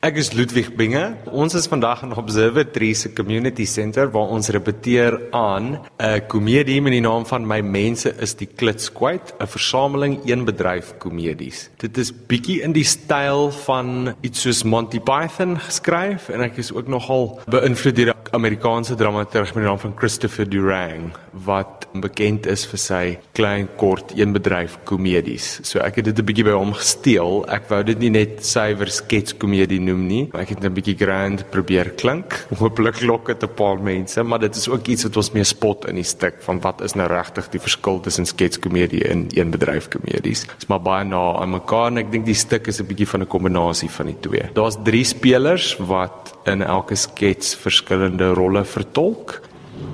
Ek is Ludwig Binge. Ons is vandag in Observatory se Community Center waar ons repeteer aan 'n komedie met die naam van My mense is die klitskwyt, 'n versameling een bedryf komedies. Dit is bietjie in die styl van iets soos Monty Python geskryf en ek is ook nogal beïnvloed deur 'n Amerikaanse dramaturg met die naam van Christopher Durang wat bekend is vir sy klein kort een bedryf komedies. So ek het dit 'n bietjie by hom gesteel. Ek wou dit nie net suiwer sketskomedie noem nie. Ek het 'n bietjie grand probeer klink. Hooplik lok dit 'n paar mense, maar dit is ook iets wat ons mee spot in die stuk van wat is nou regtig die verskil tussen sketskomedie en een bedryf komedies. Dit is maar baie na aan mekaar en ek dink die stuk is 'n bietjie van 'n kombinasie van die twee. Daar's 3 spelers wat in elke skets verskillende rolle vertolk.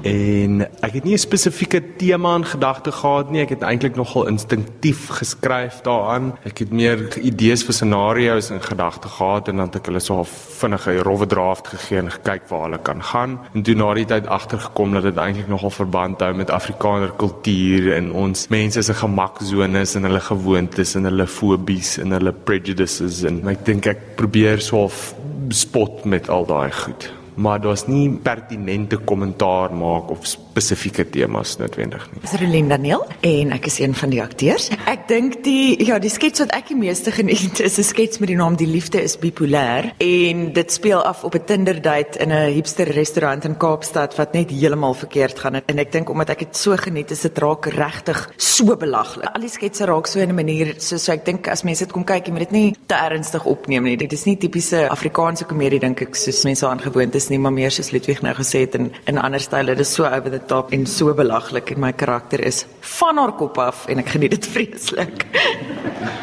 En ek het nie 'n spesifieke tema in gedagte gehad nie. Ek het eintlik nogal instinktief geskryf daaraan. Ek het meer idees vir scenario's in gedagte gehad en dan het ek hulle so 'n rowwe draft gegee en gekyk waar hulle kan gaan. En toe na die tyd agtergekom dat dit eintlik nogal verband hou met Afrikaner kultuur en ons mense se gemaksones en hulle gewoontes en hulle fobies en hulle prejudices en ek dink ek probeer so spot met al daai goed maar daar's nie pertinente kommentaar maak of spesifieke temas noodwendig nie. Dis Relien Daniel en ek is een van die akteurs. Ek dink die ja, die skets wat ek die meeste geniet is 'n skets met die naam Die liefde is bipolêr en dit speel af op 'n Tinder date in 'n hipster restaurant in Kaapstad wat net heeltemal verkeerd gaan en ek dink omdat ek dit so geniet is dit raak regtig so belaglik. Al die sketse raak so in 'n manier so so ek dink as mense dit kom kyk, jy moet dit nie te ernstig opneem nie. Dit is nie tipiese Afrikaanse komedie dink ek soos mense aangewoond is nie, maar meer soos Ludwig nou gesê het in in ander style. Dit is so over the top en so belaglik en my karakter is van haar kop af en ek geniet dit vreeslik.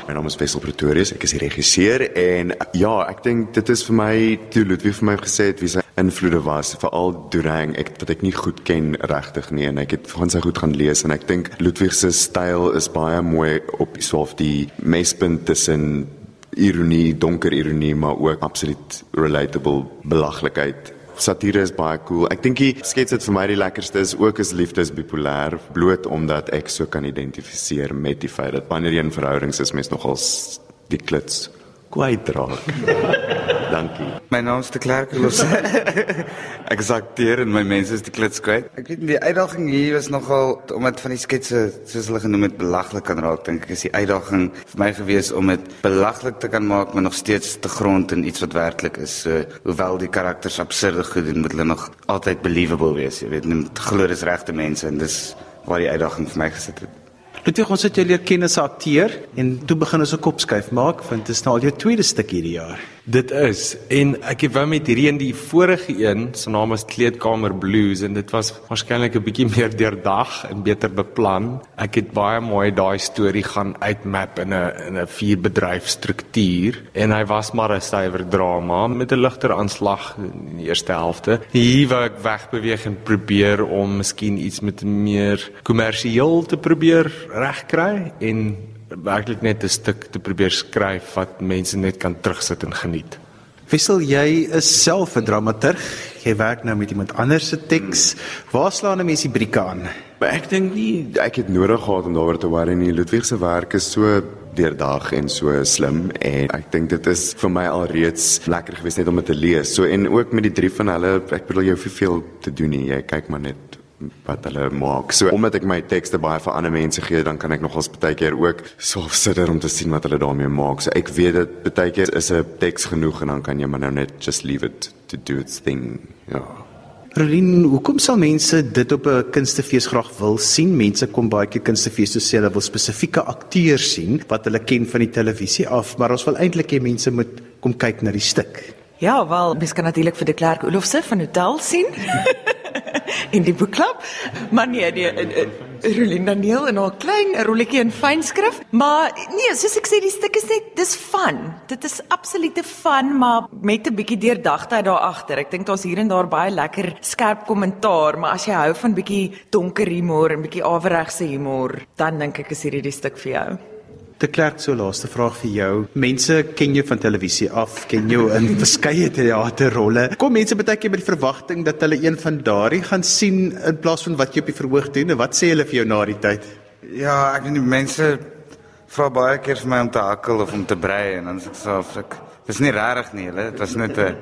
my naam is Wessel Pretorius, ek is die regisseur en ja, ek dink dit is vir my toe Ludwig vir my gesê het wie sy invloede was, veral Durang, ek wat ek nie goed ken regtig nie en ek het van sy goed gaan lees en ek dink Ludwig se styl is baie mooi op so of die mespunt tussen ironie, donker ironie, maar ook absoluut relatable belaglikheid satire is baie cool. Ek dink die skets wat vir my die lekkerste is ook is liefdes bipolêr bloot omdat ek so kan identifiseer met die feit dat wanneer jy in verhoudings is mens nogal die klits kwyt raak. Dankie. My naam is De Klerk Los. ek is akteur en my mense is die klits kwyt. Ek weet die uitdaging hier was nogal omdat van die sketse soos hulle genoem het belaglik kan raak. Dink ek is die uitdaging vir my gewees om dit belaglik te kan maak maar nog steeds te grond in iets wat werklik is. So hoewel die karakters absurde goed doen, moet hulle nog altyd believable wees. Jy weet, net glo dis regte mense en dis waar die uitdaging vir my gesit het. Dit ons het jou leer ken as akteur en toe begin ons 'n kopskuif maak want dit is nou al jou tweede stuk hierdie jaar. Dit is en ek het wou met hierdie een die vorige een se naam is Kleedkamer Blues en dit was waarskynlik 'n bietjie meer deurdag en beter beplan. Ek het baie mooi daai storie gaan uitmap in 'n in 'n vierbedryf struktuur en hy was maar 'n suiwer drama met 'n ligter aanslag in die eerste helfte. Hier wou ek wegbeweeg en probeer om miskien iets met meer kommersieel te probeer regkry en werklik net 'n stuk te probeer skryf wat mense net kan terugsit en geniet. Wissel jy is self 'n dramaturg. Jy werk nou met iemand anders se teks. Waar slaan 'n mens die brieke aan? Maar ek dink nie ek het nodig gehad om daaroor te worry nie. Ludwig se werk is so deurdag en so slim en ek dink dit is vir my alreeds lekker geweest net om dit te lees. So en ook met die drie van hulle, ek bedoel jy hoef nie veel te doen nie. Jy kyk maar net wat hulle maak. So omdat ek my tekste baie vir ander mense gee, dan kan ek nogals baie keer ook so sit om te sien wat hulle daarmee maak. So ek weet dit baie keer is 'n teks genoeg en dan kan jy maar nou net just leave it to do its thing. Ja. Rolien, hoekom sal mense dit op 'n kunstefees graag wil sien? Mense kom baie keer kunstefees toe sê hulle wil spesifieke akteurs sien wat hulle ken van die televisie af, maar ons wil eintlik hê mense moet kom kyk na die stuk. Ja, wel, mens kan natuurlik vir die Klerk Olofse van Hotel sien. in die boekklub. Maar nee, nee, eh, eh, Rolien Daniel en 'n klein rolletjie in fynskrif, maar nee, soos ek sê, die stuk is net dis fun. Dit is absolute fun, maar met 'n bietjie deurdagtheid daar agter. Ek dink daar's hier en daar baie lekker skerp kommentaar, maar as jy hou van bietjie donker humor en bietjie aweregse humor, dan dink ek is hierdie die stuk vir jou. De Klerk, so laaste vraag vir jou. Mense ken jou van televisie af, ken jou in verskeie teaterrolle. Kom mense baie keer met die verwagting dat hulle een van daardie gaan sien in plaas van wat jy op die verhoog doen en wat sê hulle vir jou na die tyd? Ja, ek weet nie mense vra baie keer vir my om te hakkel of om te brei en dan sê ek so ek Dis nie rarig nie, hulle. Dit was net 'n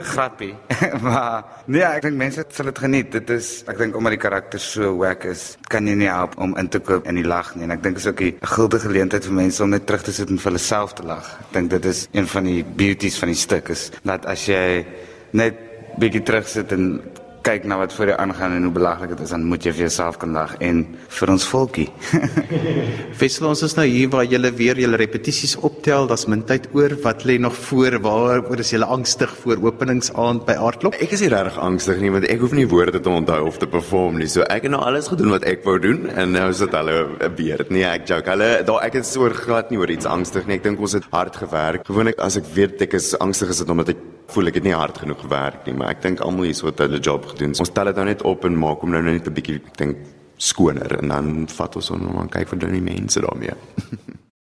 grappie. maar nee, ek dink mense sal dit geniet. Dit is ek dink omdat die karakter so wack is, kan jy nie help om in te koop in die lag nie. En ek dink is ook 'n guldige geleentheid vir mense om net terug te sit en vir hulle self te lag. Ek dink dit is een van die beauties van die stuk is dat as jy net bietjie terugsit en kyk na wat voor jou aangaan en hoe belaglik dit is, dan moet jy vir jouself kan lag en vir ons volkie. Wessel, ons is nou hier waar julle weer julle repetisies optel. Daar's min tyd oor. Wat lê nog voor? Waar oor is julle angstig voor openingsaand by Aardklop? Ek is nie regtig angstig nie want ek hoef nie woorde te onthou of te perform nie. So ek het nou alles gedoen wat ek wou doen en nou is dit hulle weer. Nee, ek joke. Hulle daar ek het so glad nie oor iets angstig nie. Ek dink ons het hard gewerk. Gewoonlik as ek weet ek is angstig is dit omdat ek voel ek het nie hard genoeg gewerk nie, maar ek dink almal hier so het hulle job gedoen. Ons tel dit nou net op en maak hom nou net 'n bietjie ek dink skoner en dan vat ons hom maar kyk vir die mense daarmee.